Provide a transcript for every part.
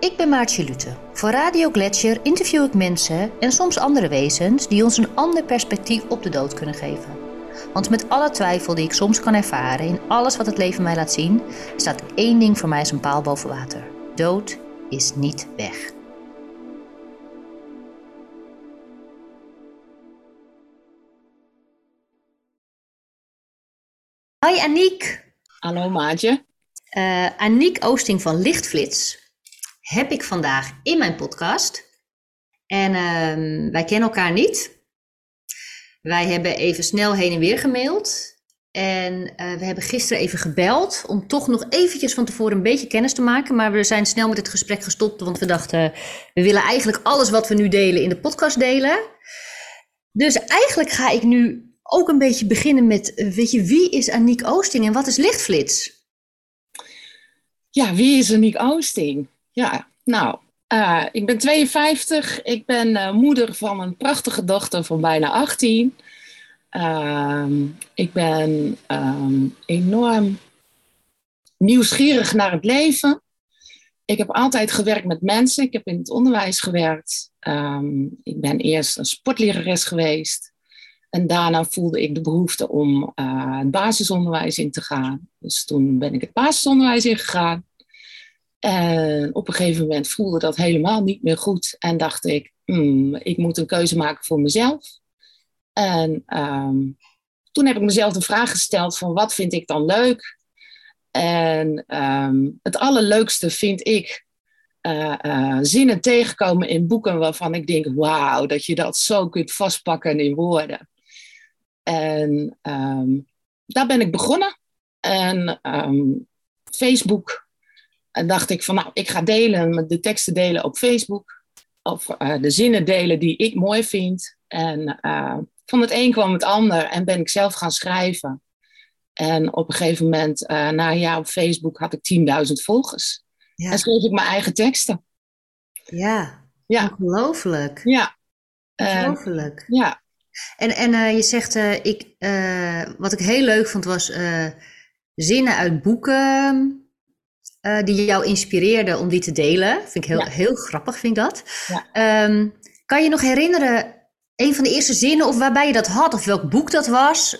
Ik ben Maartje Lute. Voor Radio Gletscher interview ik mensen en soms andere wezens die ons een ander perspectief op de dood kunnen geven. Want met alle twijfel die ik soms kan ervaren in alles wat het leven mij laat zien, staat één ding voor mij als een paal boven water. Dood is niet weg. Hi Aniek. Hallo Maatje. Uh, Aniek Oosting van Lichtflits heb ik vandaag in mijn podcast. En uh, wij kennen elkaar niet. Wij hebben even snel heen en weer gemaild. En uh, we hebben gisteren even gebeld om toch nog eventjes van tevoren een beetje kennis te maken. Maar we zijn snel met het gesprek gestopt, want we dachten, we willen eigenlijk alles wat we nu delen in de podcast delen. Dus eigenlijk ga ik nu ook een beetje beginnen met, weet je, wie is Aniek Oosting en wat is Lichtflits? Ja, wie is Aniek Oosting? Ja, nou, uh, ik ben 52. Ik ben uh, moeder van een prachtige dochter van bijna 18. Uh, ik ben um, enorm nieuwsgierig naar het leven. Ik heb altijd gewerkt met mensen. Ik heb in het onderwijs gewerkt. Um, ik ben eerst een sportlerares geweest. En daarna voelde ik de behoefte om uh, het basisonderwijs in te gaan. Dus toen ben ik het basisonderwijs ingegaan. En op een gegeven moment voelde dat helemaal niet meer goed. En dacht ik, hmm, ik moet een keuze maken voor mezelf. En um, toen heb ik mezelf de vraag gesteld van wat vind ik dan leuk? En um, het allerleukste vind ik uh, uh, zinnen tegenkomen in boeken waarvan ik denk, wauw, dat je dat zo kunt vastpakken in woorden. En um, daar ben ik begonnen. En Facebook en dacht ik van nou, ik ga delen, de teksten delen op Facebook. Of uh, de zinnen delen die ik mooi vind. En uh, van het een kwam het ander en ben ik zelf gaan schrijven. En op een gegeven moment, uh, na een jaar op Facebook, had ik 10.000 volgers. Ja. En schreef ik mijn eigen teksten. Ja, ja. ongelooflijk. Ja. Ongelooflijk. ja. En, en je zegt, ik, wat ik heel leuk vond was zinnen uit boeken uh, die jou inspireerde om die te delen. Vind ik heel, heel grappig, vind ik dat. Ja. Um, kan je nog herinneren, een van de eerste zinnen of waarbij je dat had, of welk boek dat was?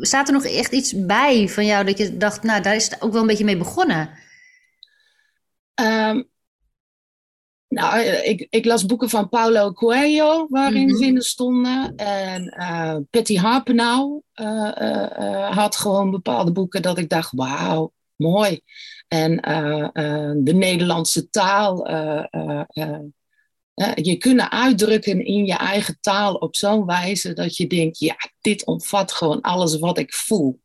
Staat er nog echt iets bij van jou dat je dacht, nou, daar is het ook wel een beetje mee begonnen? Um, nou, ik, ik, las boeken van Paulo Coelho, waarin mm -hmm. zinnen stonden. En uh, Patty Harpenau uh, had gewoon bepaalde boeken dat ik dacht, wauw, mooi. En uh, uh, de Nederlandse taal. Uh, je kunnen uitdrukken in je eigen taal op zo'n wijze dat je denkt: ja, dit omvat gewoon alles wat ik voel.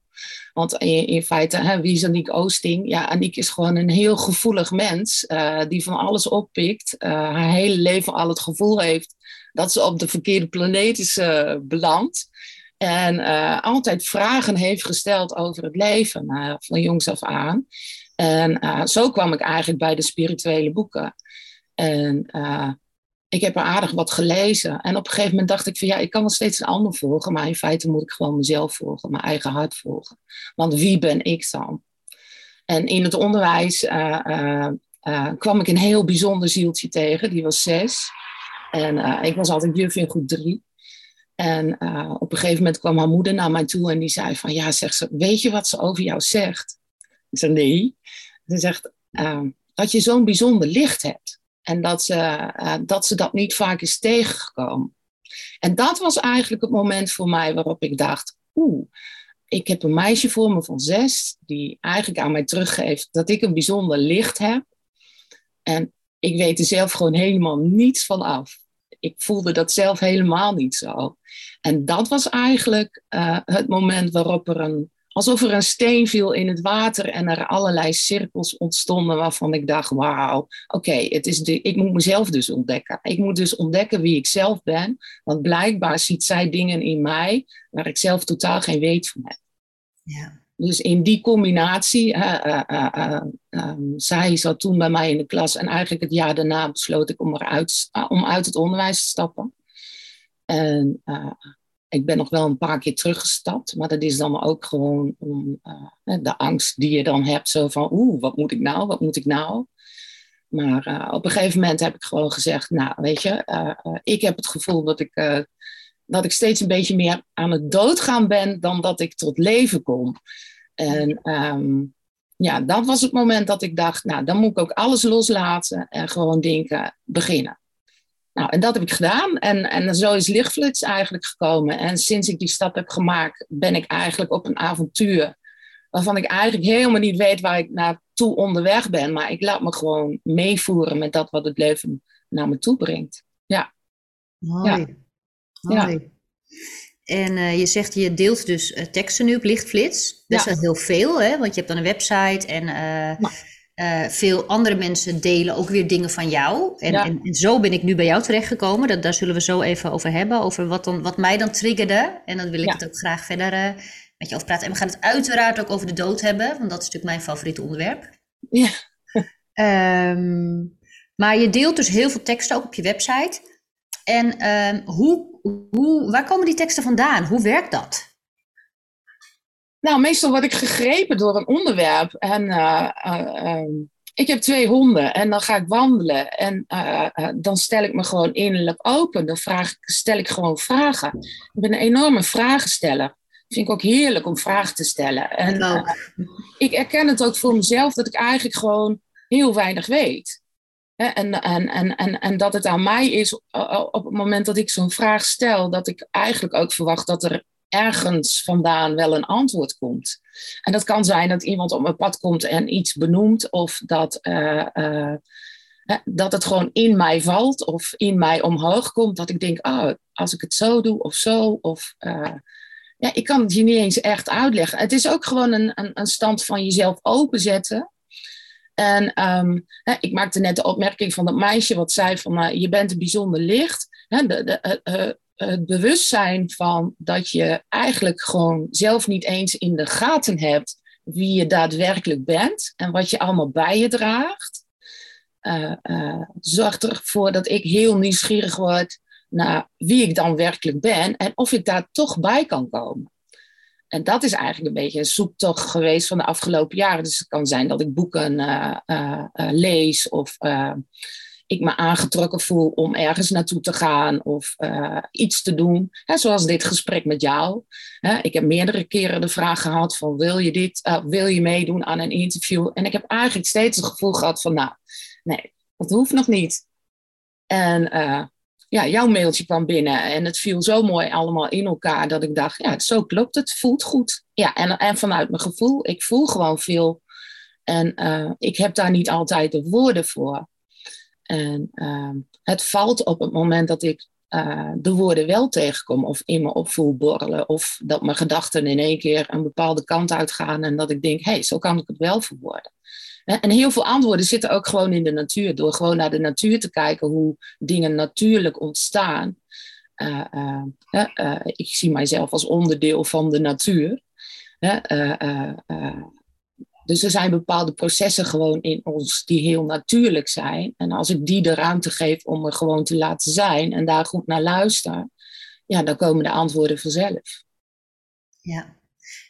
Want in, in feite, hè, wie is Aniek Oosting? Ja, Aniek is gewoon een heel gevoelig mens die van alles oppikt. haar hele leven al het gevoel heeft dat ze op de verkeerde planeet is beland. En altijd vragen heeft gesteld over het leven, van jongs af aan. En uh, zo kwam ik eigenlijk bij de spirituele boeken. En uh, ik heb er aardig wat gelezen. En op een gegeven moment dacht ik van ja, ik kan wel steeds een ander volgen. Maar in feite moet ik gewoon mezelf volgen, mijn eigen hart volgen. Want wie ben ik dan? En in het onderwijs uh, kwam ik een heel bijzonder zieltje tegen. Die was zes. En ik was altijd juf in groep drie. En op een gegeven moment kwam haar moeder naar mij toe en die zei van ja, zegt ze, weet je wat ze over jou zegt? Ik zei nee. Ze zegt uh, dat je zo'n bijzonder licht hebt. En dat ze, uh, dat ze dat niet vaak is tegengekomen. En dat was eigenlijk het moment voor mij waarop ik dacht: oeh, ik heb een meisje voor me van zes, die eigenlijk aan mij teruggeeft dat ik een bijzonder licht heb. En ik weet er zelf gewoon helemaal niets van af. Ik voelde dat zelf helemaal niet zo. En dat was eigenlijk uh, het moment waarop er een alsof er een steen viel in het water en er allerlei cirkels ontstonden waarvan ik dacht, wauw, oké, okay, ik moet mezelf dus ontdekken. Ik moet dus ontdekken wie ik zelf ben, want blijkbaar ziet zij dingen in mij waar ik zelf totaal geen weet van heb. Ja. Dus in die combinatie, uh, uh, uh, um, zij zat toen bij mij in de klas en eigenlijk het jaar daarna besloot ik om, eruit, om uit het onderwijs te stappen. En ik ben nog wel een paar keer teruggestapt, maar dat is dan ook gewoon om uh, de angst die je dan hebt, zo van, oeh, wat moet ik nou, wat moet ik nou? Maar op een gegeven moment heb ik gewoon gezegd, nou weet je, ik heb het gevoel dat ik, dat ik steeds een beetje meer aan het doodgaan ben dan dat ik tot leven kom. En ehm, ja, dat was het moment dat ik dacht, nou dan moet ik ook alles loslaten en gewoon denken, beginnen. Nou, en dat heb ik gedaan. En, en zo is Lichtflits eigenlijk gekomen. En sinds ik die stap heb gemaakt, ben ik eigenlijk op een avontuur. Waarvan ik eigenlijk helemaal niet weet waar ik naartoe onderweg ben. Maar ik laat me gewoon meevoeren met dat wat het leven naar me toe brengt. Ja. Mooi. Ja. Mooi. En uh, je zegt, je deelt dus uh, teksten nu op Lichtflits. Best ja. wel heel veel, hè? Want je hebt dan een website en... Uh, uh, veel andere mensen delen ook weer dingen van jou. En, en, en, zo ben ik nu bij jou terechtgekomen. Dat, daar zullen we zo even over hebben. Over wat, dan, wat mij dan triggerde. En dan wil ik het ook graag verder uh, met je over praten. En we gaan het uiteraard ook over de dood hebben. Want dat is natuurlijk mijn favoriete onderwerp. Ja. um, maar je deelt dus heel veel teksten ook op je website. En um, hoe, hoe, waar komen die teksten vandaan? Hoe werkt dat? Nou, meestal word ik gegrepen door een onderwerp. En uh, uh, ik heb twee honden en dan ga ik wandelen. En uh, dan stel ik me gewoon innerlijk open. Dan vraag, stel ik gewoon vragen. Ik ben een enorme vragensteller. Vind ik ook heerlijk om vragen te stellen. En ik erken het ook voor mezelf dat ik eigenlijk gewoon heel weinig weet. En, en, en, en, en dat het aan mij is op het moment dat ik zo'n vraag stel, dat ik eigenlijk ook verwacht dat er ergens vandaan wel een antwoord komt. En dat kan zijn dat iemand op mijn pad komt en iets benoemt, of dat, uh, uh, dat het gewoon in mij valt of in mij omhoog komt. Dat ik denk, oh, als ik het zo doe of zo, of uh, ja, ik kan het je niet eens echt uitleggen. Het is ook gewoon een, een, een stand van jezelf openzetten. En hè, ik maakte net de opmerking van dat meisje wat zei van je bent een bijzonder licht. De, de, het bewustzijn van dat je eigenlijk gewoon zelf niet eens in de gaten hebt wie je daadwerkelijk bent en wat je allemaal bij je draagt, uh, uh, zorgt ervoor dat ik heel nieuwsgierig word naar wie ik dan werkelijk ben en of ik daar toch bij kan komen. En dat is eigenlijk een beetje een zoektocht geweest van de afgelopen jaren. Dus het kan zijn dat ik boeken lees of ik me aangetrokken voel om ergens naartoe te gaan of uh, iets te doen. Hè, zoals dit gesprek met jou. Hè, ik heb meerdere keren de vraag gehad van wil je dit, uh, wil je meedoen aan een interview? En ik heb eigenlijk steeds het gevoel gehad van nou, nee, dat hoeft nog niet. En uh, ja, jouw mailtje kwam binnen en het viel zo mooi allemaal in elkaar dat ik dacht, ja, zo klopt het, voelt goed. Ja, en, en vanuit mijn gevoel, ik voel gewoon veel. En ik heb daar niet altijd de woorden voor. En uh, het valt op het moment dat ik uh, de woorden wel tegenkom of in me opvoel borrelen. Of dat mijn gedachten in één keer een bepaalde kant uitgaan en dat ik denk, hé, hey, zo kan ik het wel verwoorden. En heel veel antwoorden zitten ook gewoon in de natuur. Door gewoon naar de natuur te kijken hoe dingen natuurlijk ontstaan. Uh, ik zie mijzelf als onderdeel van de natuur. Dus er zijn bepaalde processen gewoon in ons die heel natuurlijk zijn. En als ik die de ruimte geef om er gewoon te laten zijn en daar goed naar luister, ja, dan komen de antwoorden vanzelf. Ja,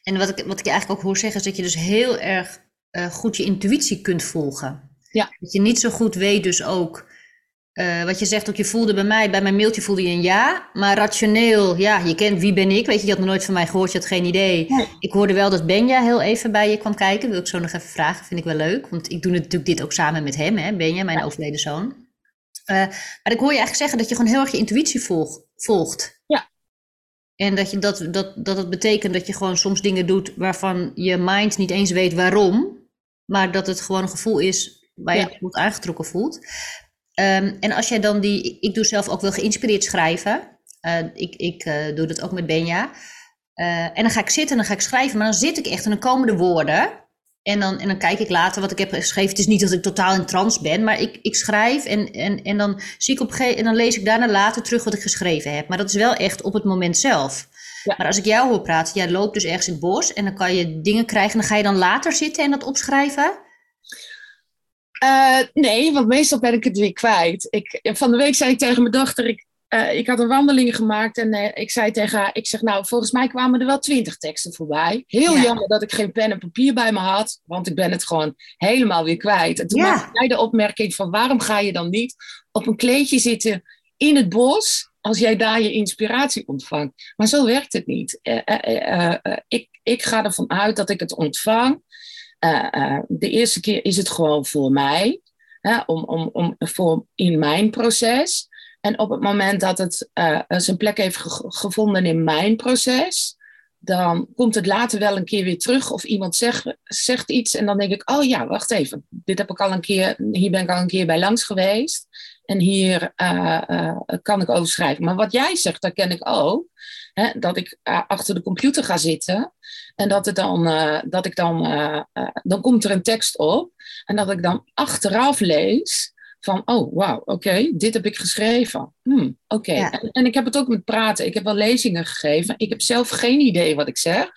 en wat ik, wat ik je eigenlijk ook hoor zeggen, is dat je dus heel erg uh, goed je intuïtie kunt volgen. Ja. Dat je niet zo goed weet dus ook uh, wat je zegt, ook je voelde bij mij, bij mijn mailtje voelde je een ja. Maar rationeel, ja, je kent wie ben ik. Weet je, je had nog nooit van mij gehoord, je had geen idee. Ik hoorde wel dat Benja heel even bij je kwam kijken. Wil ik zo nog even vragen, vind ik wel leuk. Want ik doe natuurlijk dit ook samen met hem, hè, Benja, mijn overleden zoon. Uh, maar ik hoor je eigenlijk zeggen dat je gewoon heel erg je intuïtie volg, volgt. Ja. En dat, je dat, dat, dat het betekent dat je gewoon soms dingen doet waarvan je mind niet eens weet waarom. Maar dat het gewoon een gevoel is waar je ja. goed aangetrokken voelt. Um, en als jij dan die, ik doe zelf ook wel geïnspireerd schrijven. Uh, ik ik uh, doe dat ook met Benja. Uh, en dan ga ik zitten en dan ga ik schrijven, maar dan zit ik echt en dan komen de woorden. En dan, en dan kijk ik later wat ik heb geschreven. Het is niet dat ik totaal in trance ben, maar ik, ik schrijf en, en, en dan zie ik op en dan lees ik daarna later terug wat ik geschreven heb. Maar dat is wel echt op het moment zelf. Ja. Maar als ik jou hoor praten, jij loopt dus ergens in het bos en dan kan je dingen krijgen. En dan ga je dan later zitten en dat opschrijven? Uh, nee, want meestal ben ik het weer kwijt. Ik, van de week zei ik tegen mijn dochter, ik, eh, ik had een wandeling gemaakt en uh, ik zei tegen haar, ik zeg nou, volgens mij kwamen er wel twintig teksten voorbij. Heel ja. jammer dat ik geen pen en papier bij me had, want ik ben het gewoon helemaal weer kwijt. En toen ja. maakte jij de opmerking van waarom ga je dan niet op een kleedje zitten in het bos als jij daar je inspiratie ontvangt. Maar zo werkt het niet. Ik, ik ga ervan uit dat ik het ontvang. De eerste keer is het gewoon voor mij, hè, om, om, om, voor in mijn proces. En op het moment dat het uh, zijn plek heeft gevonden in mijn proces, dan komt het later wel een keer weer terug of iemand zegt, zegt iets en dan denk ik, oh ja, wacht even, dit heb ik al een keer, hier ben ik al een keer bij langs geweest en hier kan ik over schrijven. Maar wat jij zegt, dat ken ik ook, hè, dat ik achter de computer ga zitten en dat, het dan, dat ik dan, dan komt er een tekst op en dat ik dan achteraf lees van, oh, wauw, oké, dit heb ik geschreven. Hmm, oké. En, en, ik heb het ook met praten. Ik heb wel lezingen gegeven. Ik heb zelf geen idee wat ik zeg.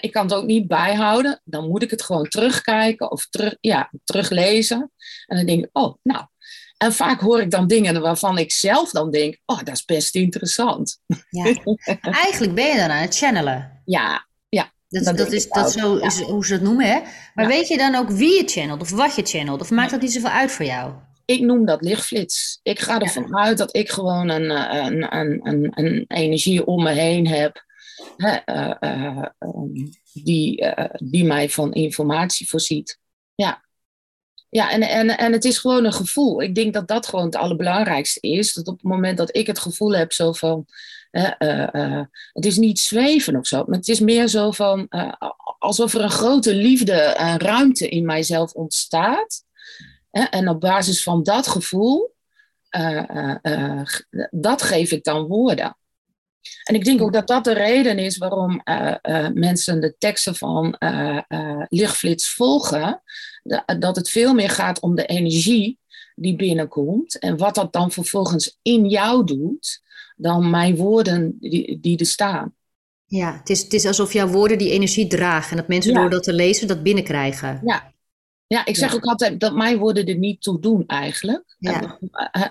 ik kan het ook niet bijhouden. Dan moet ik het gewoon terugkijken of terug, ja, teruglezen. En dan denk ik, oh, nou. En vaak hoor ik dan dingen waarvan ik zelf dan denk, oh, dat is best interessant. Ja. Eigenlijk ben je dan aan het channelen. Ja, dat, dat, is, dat zo is hoe ze het noemen, hè? Maar weet je dan ook wie je channelt of wat je channelt? Of maakt dat niet zoveel uit voor jou? ik noem dat lichtflits. Ik ga ervan uit dat ik gewoon een, eh, een, een, een, een energie om me heen heb. Hè, uh, uh, die, die mij van informatie voorziet. Ja, ja en, en, en het is gewoon een gevoel. Ik denk dat dat gewoon het allerbelangrijkste is. Dat op het moment dat ik het gevoel heb zo van... het is niet zweven of zo. Maar het is meer zo van... alsof er een grote liefde en ruimte in mijzelf ontstaat en op basis van dat gevoel, dat geef ik dan woorden. En ik denk ook dat dat de reden is waarom mensen de teksten van Lichtflits volgen. Dat het veel meer gaat om de energie die binnenkomt en wat dat dan vervolgens in jou doet, dan mijn woorden die, die er staan. Ja, het is, het is alsof jouw woorden die energie dragen en dat mensen door dat te lezen dat binnenkrijgen. Ja, ja, ik zeg ook altijd dat mijn woorden er niet toe doen eigenlijk. Ja.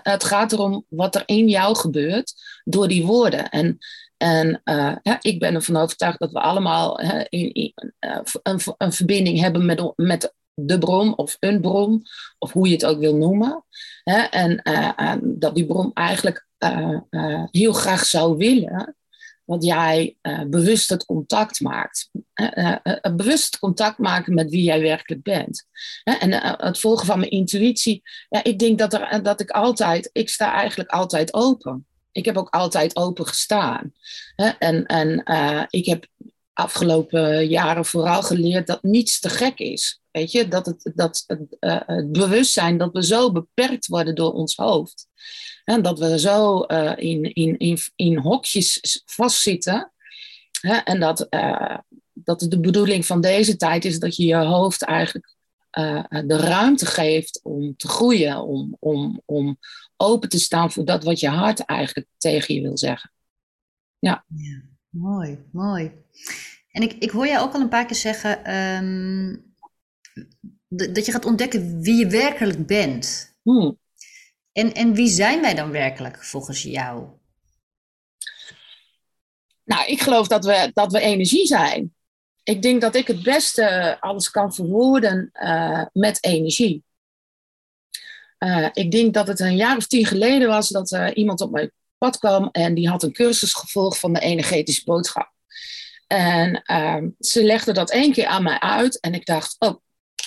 Het gaat erom wat er in jou gebeurt door die woorden. En, en uh, ja, ik ben ervan overtuigd dat we allemaal in, in, uh, een, een, verbinding hebben met, met de bron of een bron, of hoe je het ook wil noemen. Hè? En uh, dat die bron eigenlijk heel graag zou willen dat jij uh, bewust het contact maakt. Bewust contact maken met wie jij werkelijk bent. en het volgen van mijn intuïtie. Ja, ik denk dat, er, dat ik altijd, ik sta eigenlijk altijd open. Ik heb ook altijd open gestaan. en en ik heb afgelopen jaren vooral geleerd dat niets te gek is. Weet je, dat het, dat het, het bewustzijn dat we zo beperkt worden door ons hoofd. En dat we zo uh, in, in, in, in hokjes vastzitten. Hè? En dat, uh, dat de bedoeling van deze tijd is dat je je hoofd eigenlijk de ruimte geeft om te groeien, om, om, om open te staan voor dat wat je hart eigenlijk tegen je wil zeggen. Ja mooi, mooi. En ik, ik hoor jij ook al een paar keer zeggen um, dat je gaat ontdekken wie je werkelijk bent. Hmm. En, en wie zijn wij dan werkelijk volgens jou? Nou, ik geloof dat we, dat we energie zijn. Ik denk dat ik het beste alles kan verwoorden uh, met energie. Uh, ik denk dat het een jaar of tien geleden was dat uh, iemand op mijn pad kwam en die had een cursus gevolgd van de energetische boodschap. En ehm, ze legde dat één keer aan mij uit en ik dacht, oh,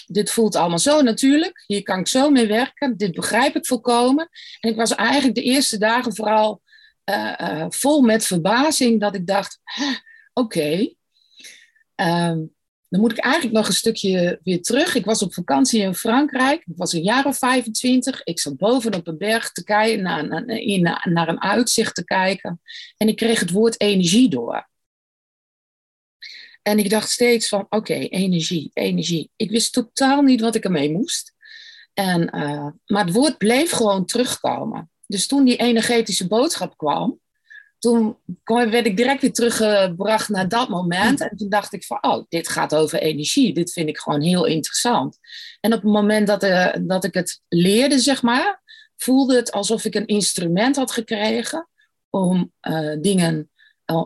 dit voelt allemaal zo natuurlijk. Hier kan ik zo mee werken. Dit begrijp ik volkomen. En ik was eigenlijk de eerste dagen vooral uh, uh, vol met verbazing dat ik dacht, oké. Okay. Ehm, dan moet ik eigenlijk nog een stukje weer terug. Ik was op vakantie in Frankrijk. Ik was een jaar of 25. Ik zat boven op een berg te kijken, naar, naar, naar een uitzicht te kijken. En ik kreeg het woord energie door. En ik dacht steeds van, oké, energie, energie. Ik wist totaal niet wat ik ermee moest. En, uh, maar het woord bleef gewoon terugkomen. Dus toen die energetische boodschap kwam, toen werd ik direct weer teruggebracht naar dat moment. En toen dacht ik van, oh, dit gaat over energie. Dit vind ik gewoon heel interessant. En op het moment dat, uh, dat ik het leerde, zeg maar, voelde het alsof ik een instrument had gekregen om dingen,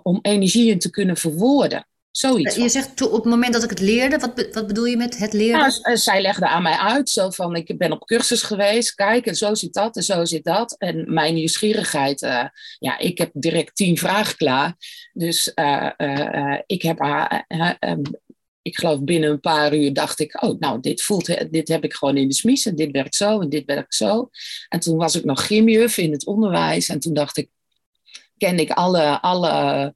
om energieën te kunnen verwoorden. Zoiets. Je zegt op het moment dat ik het leerde, wat, wat bedoel je met het leren? Nou, zij legde aan mij uit, zo van ik ben op cursus geweest, kijk en zo zit dat en zo zit dat. En mijn nieuwsgierigheid, uh, ja, ik heb direct tien vragen klaar. Dus uh, uh, ik heb haar, ehm, ik geloof binnen een paar uur dacht ik, oh nou dit voelt, dit heb ik gewoon in de smies en dit werkt zo en dit werkt zo. En toen was ik nog gymjuf in het onderwijs en toen dacht ik, kende ik alle, alle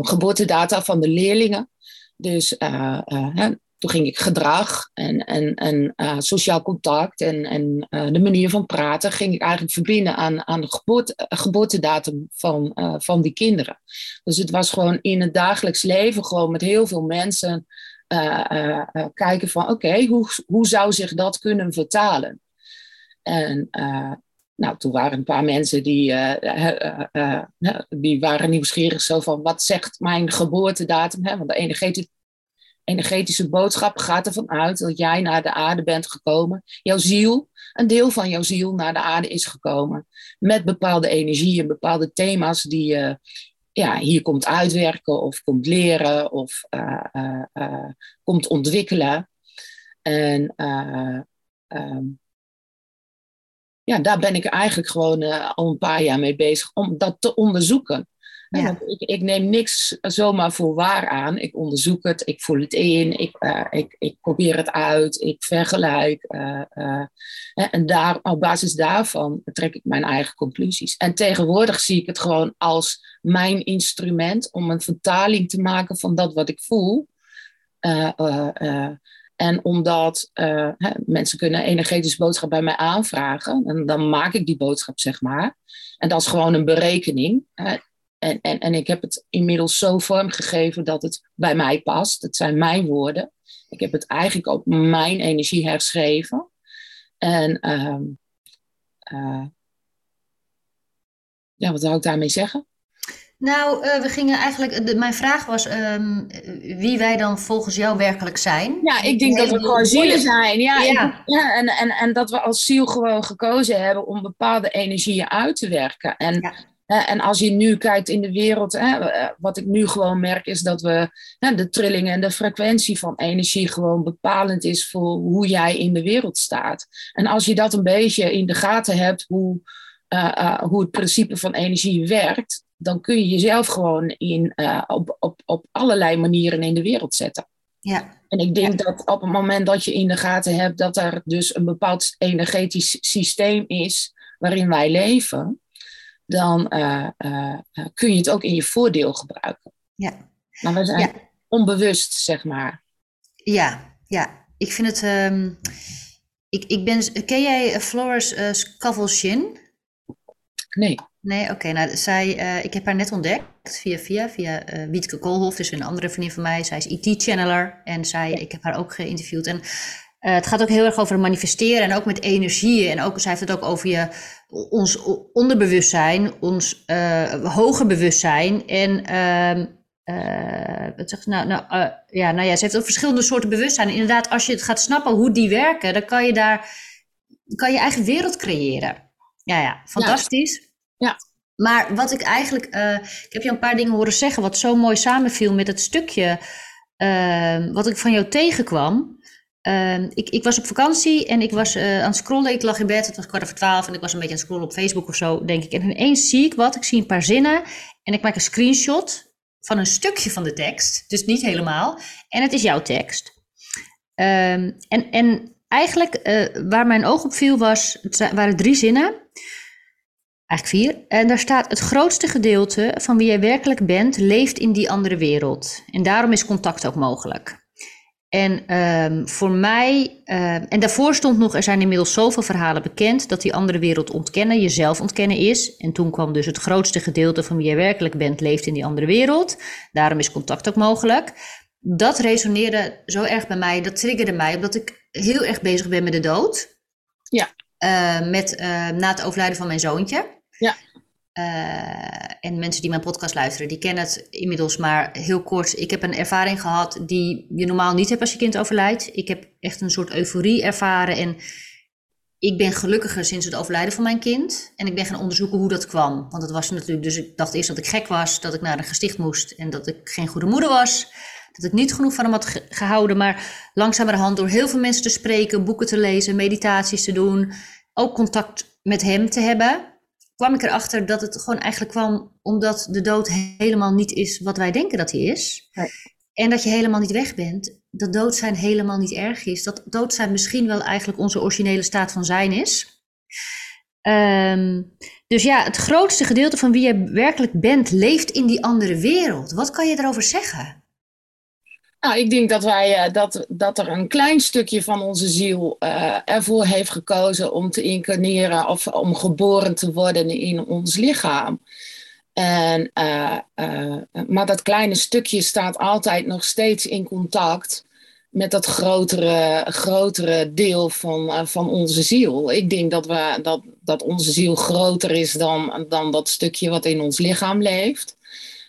geboortedata van de leerlingen. Dus uh, uh, toen ging ik gedrag en, en, en sociaal contact en, en de manier van praten ging ik eigenlijk verbinden aan, aan de geboorte, geboortedatum van, van die kinderen. Dus het was gewoon in het dagelijks leven gewoon met heel veel mensen kijken van oké, hoe, hoe zou zich dat kunnen vertalen? En nou, toen waren een paar mensen die, uh, die waren nieuwsgierig zo van wat zegt mijn geboortedatum? Hè? Want de energetische, energetische boodschap gaat ervan uit dat jij naar de aarde bent gekomen. Jouw ziel, een deel van jouw ziel naar de aarde is gekomen. Met bepaalde energieën, bepaalde thema's die je ja, hier komt uitwerken of komt leren of komt ontwikkelen. En ja, daar ben ik eigenlijk gewoon uh, al een paar jaar mee bezig om dat te onderzoeken. Ja. Ik, ik, neem niks zomaar voor waar aan. Ik onderzoek het, ik voel het in, ik, uh, ik, ik probeer het uit, ik vergelijk. Uh, en daar, op basis daarvan trek ik mijn eigen conclusies. En tegenwoordig zie ik het gewoon als mijn instrument om een vertaling te maken van dat wat ik voel. En omdat uh, hè, mensen kunnen energetische boodschap bij mij aanvragen. En dan maak ik die boodschap, zeg maar. En dat is gewoon een berekening. Hè. En, en, en ik heb het inmiddels zo vormgegeven dat het bij mij past. Het zijn mijn woorden. Ik heb het eigenlijk op mijn energie herschreven. En uh, uh, ja, wat zou ik daarmee zeggen? Nou, uh, we gingen eigenlijk. De, mijn vraag was um, wie wij dan volgens jou werkelijk zijn. Ja, ik denk dat we gewoon zielen zijn. Ja, ja. ja en, en, en dat we als ziel gewoon gekozen hebben om bepaalde energieën uit te werken. En, ja. en als je nu kijkt in de wereld, hè, eh, wat ik nu gewoon merk, is dat we hè, de trilling en de frequentie van energie gewoon bepalend is voor hoe jij in de wereld staat. En als je dat een beetje in de gaten hebt, hoe, uh, uh, hoe het principe van energie werkt, dan kun je jezelf gewoon in, uh, op, op, op allerlei manieren in de wereld zetten. Ja. En ik denk dat op het moment dat je in de gaten hebt dat er dus een bepaald energetisch systeem is waarin wij leven, dan uh, uh, kun je het ook in je voordeel gebruiken. Ja. Maar we zijn ja. onbewust, zeg maar. Ja, ja. Ik vind het. Um, ik, ik ben, ken jij Flores uh, Scavel-Shin? Nee. Nee, oké. nou, zij, uh, ik heb haar net ontdekt via via, via uh, Wietke Koolhof, dus een andere vriendin van mij. Zij is IT-channeler en zij, ik heb haar ook geïnterviewd. En uh, het gaat ook heel erg over manifesteren en ook met energieën. En ook, zij heeft het ook over je, ons onderbewustzijn, ons hoger bewustzijn. En ehm, wat zeg nou, nou, ja, nou ja, ze heeft ook verschillende soorten bewustzijn. inderdaad, als je het gaat snappen hoe die werken, dan kan je daar kan je eigen wereld creëren. Ja, ja, fantastisch. Ja. Maar wat ik eigenlijk, uh, ik heb je een paar dingen horen zeggen wat zo mooi samenviel met het stukje uh, wat ik van jou tegenkwam. Uh, ik, ik was op vakantie en ik was uh, aan het scrollen. Ik lag in bed, het was kwart over twaalf en ik was een beetje aan het scrollen op Facebook of zo, denk ik. En ineens zie ik wat, ik zie een paar zinnen en ik maak een screenshot van een stukje van de tekst. Dus niet helemaal. En het is jouw tekst. Ehm, en, en eigenlijk waar mijn oog op viel was, het waren drie zinnen. Eigenlijk vier. En daar staat: Het grootste gedeelte van wie jij werkelijk bent, leeft in die andere wereld. En daarom is contact ook mogelijk. En um, voor mij, uh, en daarvoor stond nog: er zijn inmiddels zoveel verhalen bekend dat die andere wereld ontkennen, jezelf ontkennen is. En toen kwam dus: het grootste gedeelte van wie jij werkelijk bent, leeft in die andere wereld. Daarom is contact ook mogelijk. Dat resoneerde zo erg bij mij, dat triggerde mij, omdat ik heel erg bezig ben met de dood. Ja. Uh, met, uh, na het overlijden van mijn zoontje. Ja. Uh, en mensen die mijn podcast luisteren, die kennen het inmiddels maar heel kort. Ik heb een ervaring gehad die je normaal niet hebt als je kind overlijdt. Ik heb echt een soort euforie ervaren. En ik ben gelukkiger sinds het overlijden van mijn kind. En ik ben gaan onderzoeken hoe dat kwam. Want dat was natuurlijk, dus ik dacht eerst dat ik gek was, dat ik naar een gesticht moest en dat ik geen goede moeder was. Dat ik niet genoeg van hem had gehouden. Maar langzamerhand door heel veel mensen te spreken, boeken te lezen, meditaties te doen, ook contact met hem te hebben, kwam ik erachter dat het gewoon eigenlijk kwam omdat de dood helemaal niet is wat wij denken dat hij is. En dat je helemaal niet weg bent. Dat dood zijn helemaal niet erg is. Dat dood zijn misschien wel eigenlijk onze originele staat van zijn is. Ehm, dus ja, het grootste gedeelte van wie je werkelijk bent, leeft in die andere wereld. Wat kan je daarover zeggen? Nou, ik denk dat, wij, eh, dat, dat er een klein stukje van onze ziel uh, ervoor heeft gekozen om te incarneren of om geboren te worden in ons lichaam. En, uh, maar dat kleine stukje staat altijd nog steeds in contact met dat grotere, grotere deel van, van onze ziel. Ik denk dat, we, dat, dat onze ziel groter is dan, dan dat stukje wat in ons lichaam leeft.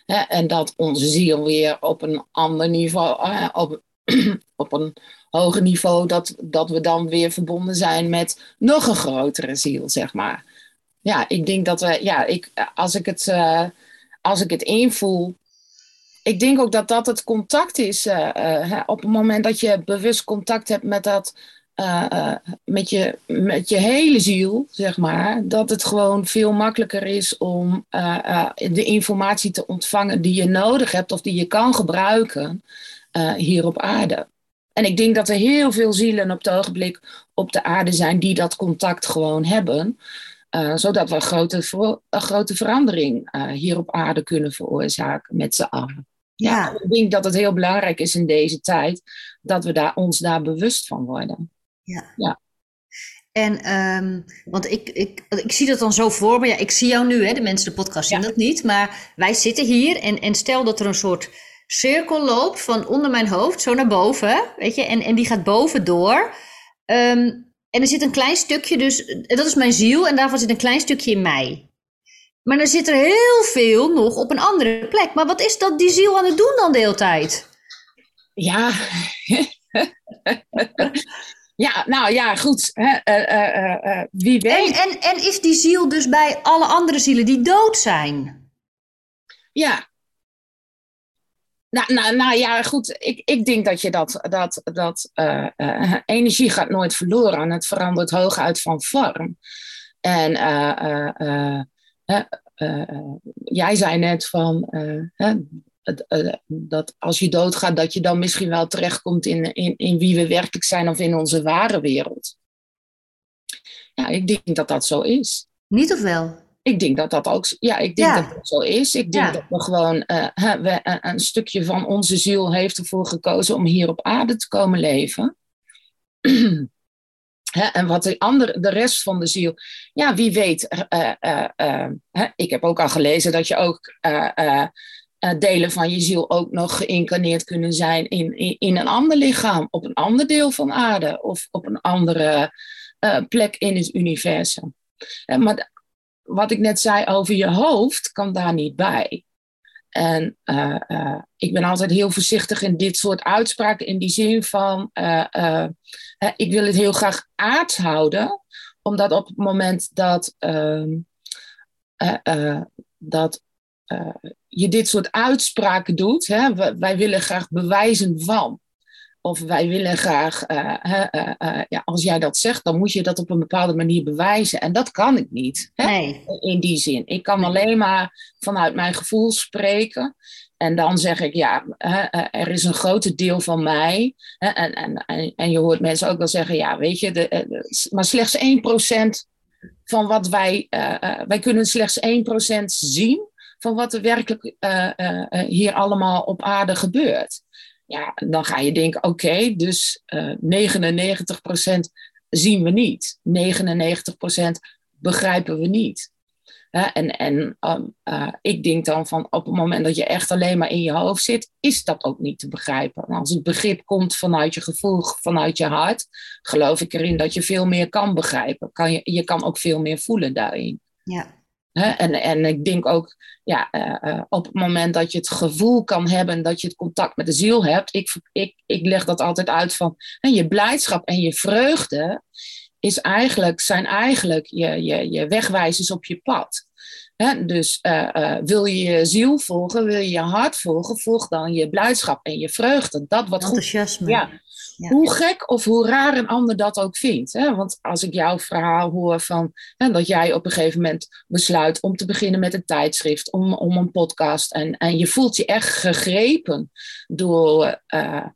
En dat onze ziel weer op een ander niveau, uh, op, op een hoger niveau, dat, dat we dan weer verbonden zijn met nog een grotere ziel, zeg maar. Ja, ik denk dat we, ja, ik, als, ik het, uh, als ik het invoel, ik denk ook dat dat het contact is. Uh, op het moment dat je bewust contact hebt met dat uh, met, je, met je hele ziel, zeg maar, dat het gewoon veel makkelijker is om uh, de informatie te ontvangen die je nodig hebt of die je kan gebruiken hier op aarde. En ik denk dat er heel veel zielen op het ogenblik op de aarde zijn die dat contact gewoon hebben. zodat we een grote, een grote verandering hier op aarde kunnen veroorzaken met z'n allen. Ja. ja. ik denk dat het heel belangrijk is in deze tijd dat we daar, ons daar bewust van worden. Ja. ja. En, um, want ik, ik, ik zie dat dan zo voor me. Ja, ik zie jou nu, hè, de mensen de podcast zien dat niet. Maar wij zitten hier en, en stel dat er een soort cirkel loopt van onder mijn hoofd, zo naar boven. Weet je, en, en die gaat boven door. Um, en er zit een klein stukje, dus dat is mijn ziel, en daarvan zit een klein stukje in mij. Maar er zit er heel veel nog op een andere plek. Maar wat is dat die ziel aan het doen dan de hele tijd? Ja, Ja, nou ja, goed. Hè, uh, uh, wie weet. En, en, en is die ziel dus bij alle andere zielen die dood zijn? Ja. Nou, nou, nou ja, goed. Ik, ik denk dat je dat. dat, dat energie gaat nooit verloren en het verandert hooguit van vorm. En jij zei net van uh, dat als je doodgaat, dat je dan misschien wel terechtkomt in, in, in wie we werkelijk zijn of in onze ware wereld. Ja, ik denk dat dat zo is. Niet of wel? Ik denk dat dat ook ja, ik denk dat dat zo is. Ik denk dat we gewoon uh, we, een stukje van onze ziel heeft ervoor gekozen om hier op aarde te komen leven. en wat de, andere, de rest van de ziel, ja, wie weet. Uh, ik heb ook al gelezen dat je ook uh, delen van je ziel ook nog geïncarneerd kunnen zijn in, in, in, een ander lichaam, op een ander deel van aarde of op een andere uh, plek in het universum. Uh, maar wat ik net zei over je hoofd kan daar niet bij. En ik ben altijd heel voorzichtig in dit soort uitspraken, in die zin van: ik wil het heel graag aards houden, omdat op het moment dat, ehm, dat uh, je dit soort uitspraken doet. Hè? Wij willen graag bewijzen van. Of wij willen graag, uh, uh, ja, als jij dat zegt, dan moet je dat op een bepaalde manier bewijzen. En dat kan ik niet. Hè? Nee. In die zin. Ik kan alleen maar vanuit mijn gevoel spreken. En dan zeg ik, ja, er is een groot deel van mij. En, en, en, en je hoort mensen ook wel zeggen, ja, weet je, de, maar slechts 1% van wat wij, wij kunnen slechts 1% zien van wat er werkelijk uh, uh, hier allemaal op aarde gebeurt. Ja, dan ga je denken, oké, dus 99% zien we niet. 99% begrijpen we niet. en en um, ik denk dan van op het moment dat je echt alleen maar in je hoofd zit, is dat ook niet te begrijpen. En als het begrip komt vanuit je gevoel, vanuit je hart, geloof ik erin dat je veel meer kan begrijpen. Kan je, je kan ook veel meer voelen daarin. Ja. En, en ik denk ook, ja, uh, uh, op het moment dat je het gevoel kan hebben dat je het contact met de ziel hebt, ik, ik, ik leg dat altijd uit van hè, je blijdschap en je vreugde is eigenlijk, zijn eigenlijk je, je, je wegwijzers op je pad. dus uh, uh, wil je je ziel volgen, wil je je hart volgen, volg dan je blijdschap en je vreugde. Dat wat Enthousiasme. Goed, ja, Hoe gek of hoe raar een ander dat ook vindt. Hè? Want als ik jouw verhaal hoor van hè, dat jij op een gegeven moment besluit om te beginnen met een tijdschrift, om, om een podcast. En, en je voelt je echt gegrepen door, uh,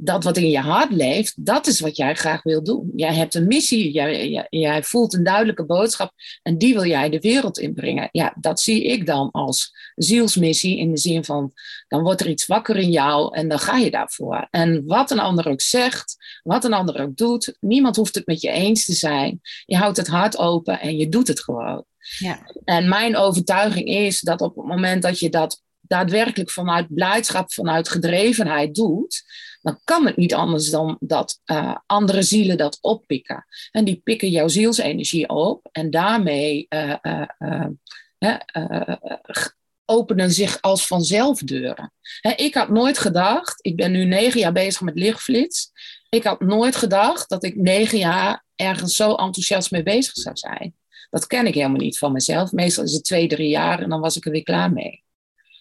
dat wat in je hart leeft, dat is wat jij graag wil doen. Jij hebt een missie, jij, jij, jij, voelt een duidelijke boodschap en die wil jij de wereld inbrengen. Ja, dat zie ik dan als zielsmissie in de zin van, dan wordt er iets wakker in jou en dan ga je daarvoor. En wat een ander ook zegt, wat een ander ook doet, niemand hoeft het met je eens te zijn. Je houdt het hart open en je doet het gewoon. Ja. En mijn overtuiging is dat op het moment dat je dat daadwerkelijk vanuit blijdschap, vanuit gedrevenheid doet, dan kan het niet anders dan dat uh, andere zielen dat oppikken. En die pikken jouw zielsenergie op en daarmee uh, uh, openen zich als vanzelf deuren. ik had nooit gedacht, ik ben nu negen jaar bezig met lichtflits, ik had nooit gedacht dat ik negen jaar ergens zo enthousiast mee bezig zou zijn. Dat ken ik helemaal niet van mezelf. Meestal is het twee, drie jaar en dan was ik er weer klaar mee.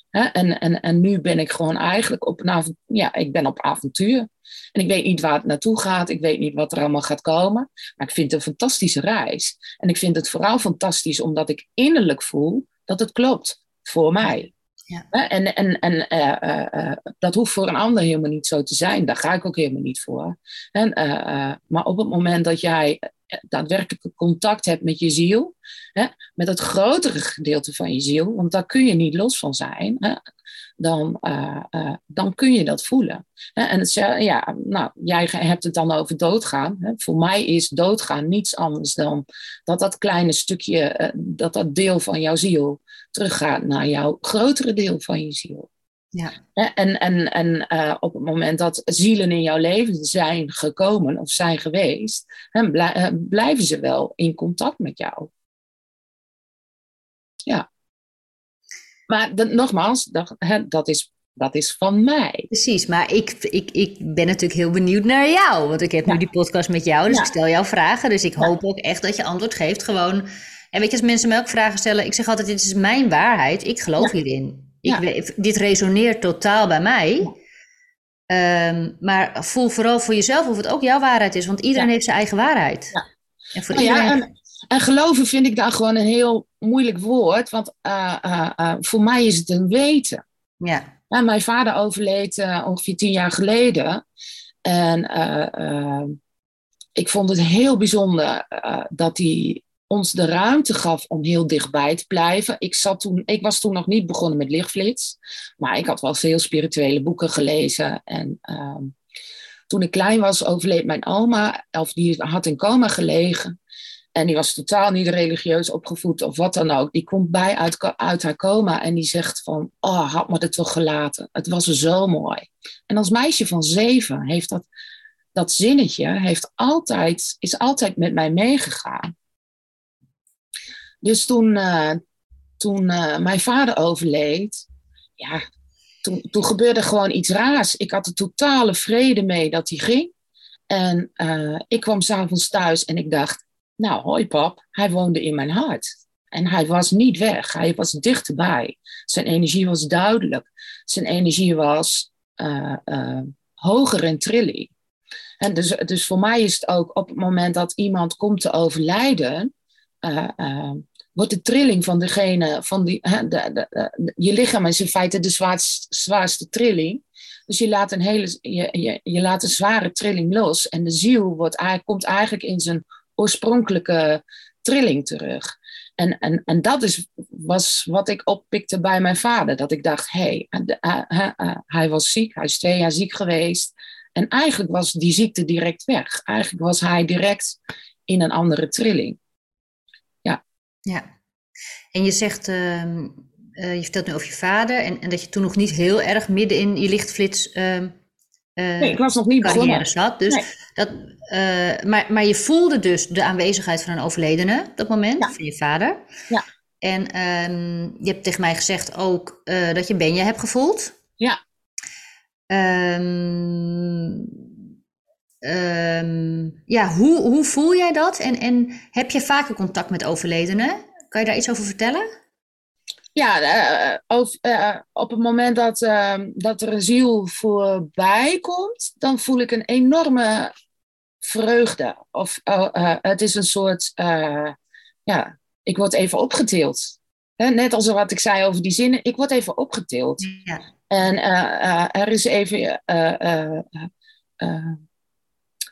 En, en, en nu ben ik gewoon eigenlijk op een ja, ik ben op avontuur. En ik weet niet waar het naartoe gaat. Ik weet niet wat er allemaal gaat komen. Maar ik vind het een fantastische reis. En ik vind het vooral fantastisch omdat ik innerlijk voel dat het klopt voor mij. Ja. En, en, en uh, uh, dat hoeft voor een ander helemaal niet zo te zijn. Daar ga ik ook helemaal niet voor. Maar op het moment dat jij daadwerkelijk contact hebt met je ziel, hè, met het grotere gedeelte van je ziel, want daar kun je niet los van zijn, hè, dan, dan kun je dat voelen. Hè. En het, ja, nou, jij hebt het dan over doodgaan. Hè. Voor mij is doodgaan niets anders dan dat dat kleine stukje, dat dat deel van jouw ziel teruggaat naar jouw grotere deel van je ziel. Ja. En, en, en uh, op het moment dat zielen in jouw leven zijn gekomen of zijn geweest, blij, blijven ze wel in contact met jou. Ja. Maar dat, nogmaals, dat, hè, dat, is, dat is van mij. Precies, maar ik, ik, ik ben natuurlijk heel benieuwd naar jou. Want ik heb nu die podcast met jou, dus ik stel jou vragen. Dus ik hoop ook echt dat je antwoord geeft. Gewoon. En weet je, als mensen me ook vragen stellen, ik zeg altijd: dit is mijn waarheid, ik geloof hierin. Ik, dit resoneert totaal bij mij. Um, maar voel vooral voor jezelf of het ook jouw waarheid is, want iedereen heeft zijn eigen waarheid. Ja. En, voor nou iedereen... en, en, geloven vind ik daar gewoon een heel moeilijk woord, want uh, uh, uh, voor mij is het een weten. Ja. Mijn vader overleed ongeveer tien jaar geleden. En ik vond het heel bijzonder dat hij ons de ruimte gaf om heel dichtbij te blijven. Ik, zat toen, ik was toen nog niet begonnen met lichtflits, maar ik had wel veel spirituele boeken gelezen. En uh, toen ik klein was, overleed mijn oma, of die had in coma gelegen. En die was totaal niet religieus opgevoed of wat dan ook. Die komt bij uit, uit haar coma en die zegt van, oh, had me het toch gelaten. Het was zo mooi. En als meisje van zeven heeft dat, dat zinnetje heeft altijd, is altijd met mij meegegaan. Dus toen, uh, toen uh, mijn vader overleed, ja, toen, toen gebeurde gewoon iets raars. Ik had er totale vrede mee dat hij ging. En uh, ik kwam s'avonds thuis en ik dacht, nou hoi pap, hij woonde in mijn hart. En hij was niet weg, hij was dichterbij. Zijn energie was duidelijk. Zijn energie was hoger in trilling. En dus, dus voor mij is het ook op het moment dat iemand komt te overlijden, wordt de trilling van degene, van die, de, de, je lichaam is in feite de zwaarste, trilling. Dus je laat, een hele, je, je, laat een zware trilling los en de ziel wordt, komt eigenlijk in zijn oorspronkelijke trilling terug. En, en, en dat is, was wat ik oppikte bij mijn vader. Dat ik dacht, hé, hey, hij was ziek, hij is twee jaar ziek geweest. En eigenlijk was die ziekte direct weg. Eigenlijk was hij direct in een andere trilling. Ja. En je zegt, uh, uh, je vertelt nu over je vader en, en, dat je toen nog niet heel erg midden in je lichtflits. Uh, nee, ik was nog niet begonnen. Zat. Dus dat, uh, maar, maar je voelde dus de aanwezigheid van een overledene op dat moment, van je vader. Ja. En ehm, je hebt tegen mij gezegd ook dat je Benja hebt gevoeld. Ja. Um, ehm, ja, hoe, hoe voel jij dat? En, en heb je vaker contact met overledenen? Kan je daar iets over vertellen? Ja, uh, uh, op het moment dat, ehm, dat er een ziel voorbij komt, dan voel ik een enorme vreugde. Of het is een soort, ja, ik word even opgetild. net als wat ik zei over die zinnen, ik word even opgetild. Ja. En er is even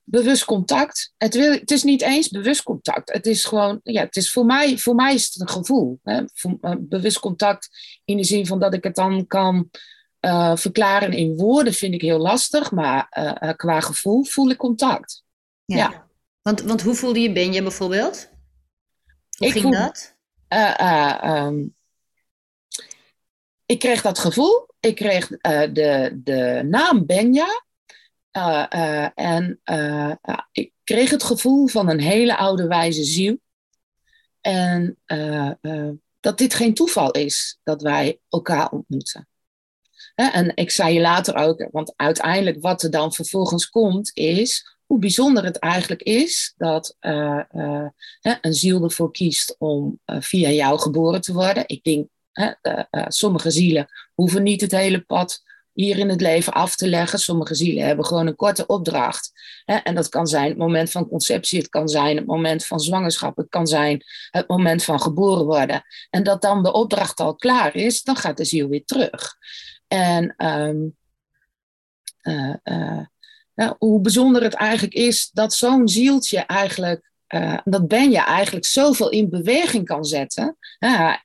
bewust contact. Het, wil, het is niet eens bewust contact. Het is gewoon, ja, het is voor mij, voor mij is het een gevoel. Hè? Eh, bewust contact in de zin van dat ik het dan kan uh, verklaren in woorden vind ik heel lastig, maar uh, qua gevoel voel ik contact. Ja. Want, want hoe voelde je Benja bijvoorbeeld? Hoe ik ging dat? Um, ik kreeg dat gevoel. Ik kreeg de, de naam Benja. Uh, uh, en uh, ik kreeg het gevoel van een hele oude wijze ziel. En dat dit geen toeval is dat wij elkaar ontmoeten. En ik zei je later ook, want uiteindelijk wat er dan vervolgens komt, is hoe bijzonder het eigenlijk is dat een ziel ervoor kiest om via jou geboren te worden. Ik denk, sommige zielen hoeven niet het hele pad hier in het leven af te leggen. Sommige zielen hebben gewoon een korte opdracht. Hè? En dat kan zijn het moment van conceptie, het kan zijn het moment van zwangerschap, het kan zijn het moment van geboren worden. En dat dan de opdracht al klaar is, dan gaat de ziel weer terug. En um, hoe bijzonder het eigenlijk is dat zo'n zieltje eigenlijk uh, dat ben je eigenlijk zoveel in beweging kan zetten.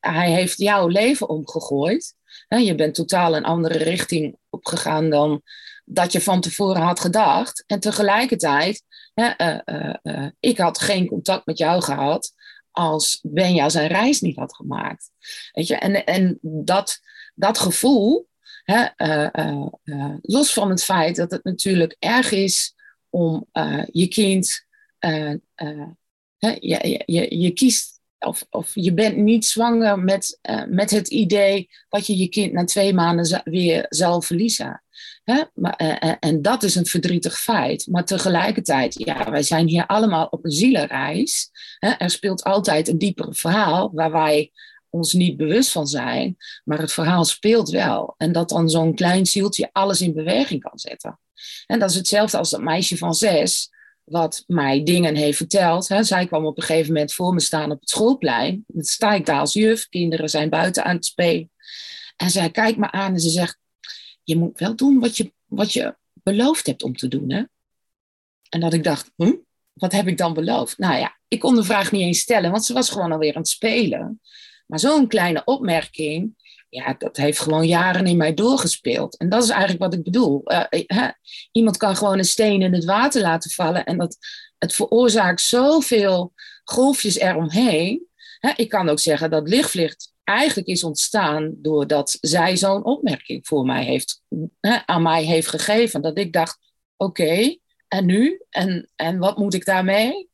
hij heeft jouw leven omgegooid. Je bent totaal een andere richting opgegaan dan dat je van tevoren had gedacht. En tegelijkertijd, uh, uh, ik had geen contact met jou gehad als Benja zijn reis niet had gemaakt. Weet je? En, en dat, dat gevoel, los van het feit dat het natuurlijk erg is om je kind je, je, je kiest of, of je bent niet zwanger met, uh, met het idee dat je je kind na twee maanden weer zal verliezen. Hè? Maar, uh, en dat is een verdrietig feit. Maar tegelijkertijd, ja, wij zijn hier allemaal op een zielenreis. Hè? Er speelt altijd een dieper verhaal waar wij ons niet bewust van zijn. Maar het verhaal speelt wel. En dat dan zo'n klein zieltje alles in beweging kan zetten. En dat is hetzelfde als dat meisje van zes wat mij dingen heeft verteld. Hè. Zij kwam op een gegeven moment voor me staan op het schoolplein. Dan sta ik daar als juf, kinderen zijn buiten aan het spelen. En zij kijkt me aan en ze zegt, je moet wel doen wat je, wat je beloofd hebt om te doen. Hè? En dat ik dacht, hm? wat heb ik dan beloofd? Nou ja, ik kon de vraag niet eens stellen, want ze was gewoon alweer aan het spelen. Maar zo'n kleine opmerking, ja, dat heeft gewoon jaren in mij doorgespeeld. En dat is eigenlijk wat ik bedoel. Uh, iemand kan gewoon een steen in het water laten vallen en dat, het veroorzaakt zoveel golfjes eromheen. Ik kan ook zeggen dat lichtvlicht eigenlijk is ontstaan doordat zij zo'n opmerking voor mij heeft, aan mij heeft gegeven. Dat ik dacht, oké, en nu? En, en wat moet ik daarmee?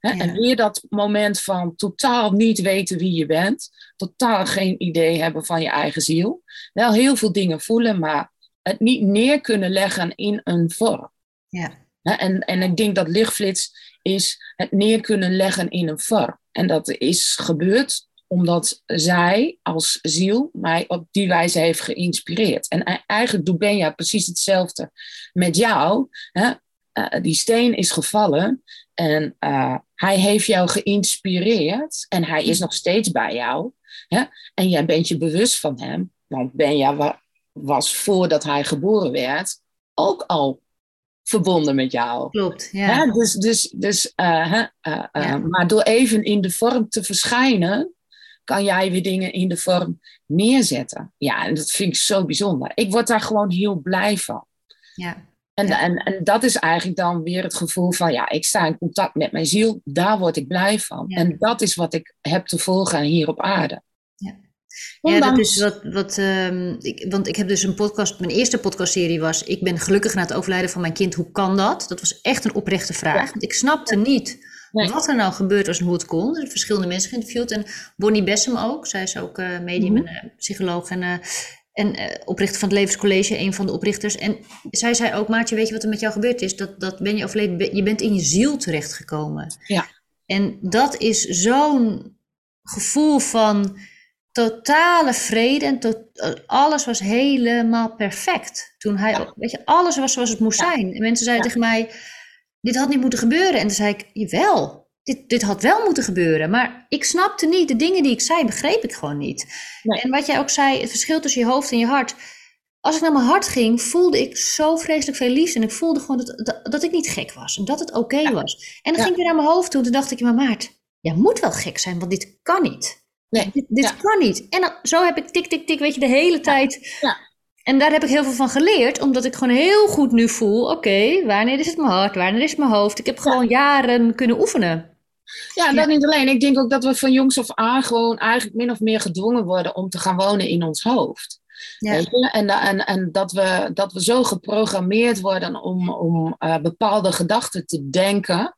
En weer dat moment van totaal niet weten wie je bent, totaal geen idee hebben van je eigen ziel. Wel heel veel dingen voelen, maar het niet neer kunnen leggen in een vorm. Ja. En, en ik denk dat lichtflits is het neer kunnen leggen in een vorm. En dat is gebeurd omdat zij als ziel mij op die wijze heeft geïnspireerd. En e-, eigenlijk doet Benja precies hetzelfde met jou. Hè? Uh, die steen is gevallen en uh, hij heeft jou geïnspireerd en hij is nog steeds bij jou. Hè? En jij bent je bewust van hem, want Benja was voordat hij geboren werd ook al verbonden met jou. Klopt, ja. Hè? Dus, dus, dus, uh, uh, ja. Maar door even in de vorm te verschijnen, kan jij weer dingen in de vorm neerzetten. Ja, en dat vind ik zo bijzonder. Ik word daar gewoon heel blij van. Ja. En, en, en dat is eigenlijk dan weer het gevoel van, ja, ik sta in contact met mijn ziel, daar word ik blij van. En dat is wat ik heb te volgen hier op aarde. Ja. Ja, dat is wat, wat um, ik, want ik heb dus een podcast, mijn eerste podcastserie was, ik ben gelukkig na het overlijden van mijn kind, hoe kan dat? Dat was echt een oprechte vraag, want ik snapte niet wat er nou gebeurd was en hoe het kon. Er verschillende mensen geïnterviewd en Bonnie Bessem ook, zij is ook uh, medium mm en uh, psycholoog en uh, En uh, oprichter van het Levenscollege, een van de oprichters. En zij zei ook, Maartje, weet je wat er met jou gebeurd is? Dat, dat ben je overleden, je bent in je ziel terechtgekomen. Ja. En dat is zo'n gevoel van totale vrede. En to alles was helemaal perfect. Toen hij, weet je, alles was zoals het moest zijn. En mensen zeiden tegen mij, dit had niet moeten gebeuren. En toen zei ik, jawel, dit, dit had wel moeten gebeuren. Maar ik snapte niet, de dingen die ik zei, begreep ik gewoon niet. En wat jij ook zei, het verschil tussen je hoofd en je hart. Als ik naar mijn hart ging, voelde ik zo vreselijk veel liefde. En ik voelde gewoon dat, dat, dat ik niet gek was. En dat het oké was. En dan ging ik weer naar mijn hoofd toe. En toen dacht ik, maar Maart, jij moet wel gek zijn, want dit kan niet. Nee. Dit, dit kan niet. En dan, zo heb ik tik, tik, tik, weet je, de hele tijd. En daar heb ik heel veel van geleerd, omdat ik gewoon heel goed nu voel: oké, wanneer is het mijn hart, wanneer is mijn hoofd? Ik heb gewoon jaren kunnen oefenen. Ja, dat niet alleen. Ik denk ook dat we van jongs af aan gewoon eigenlijk min of meer gedwongen worden om te gaan wonen in ons hoofd. Ja. Weet je? En, en, en dat, we, dat we zo geprogrammeerd worden om, om uh, bepaalde gedachten te denken.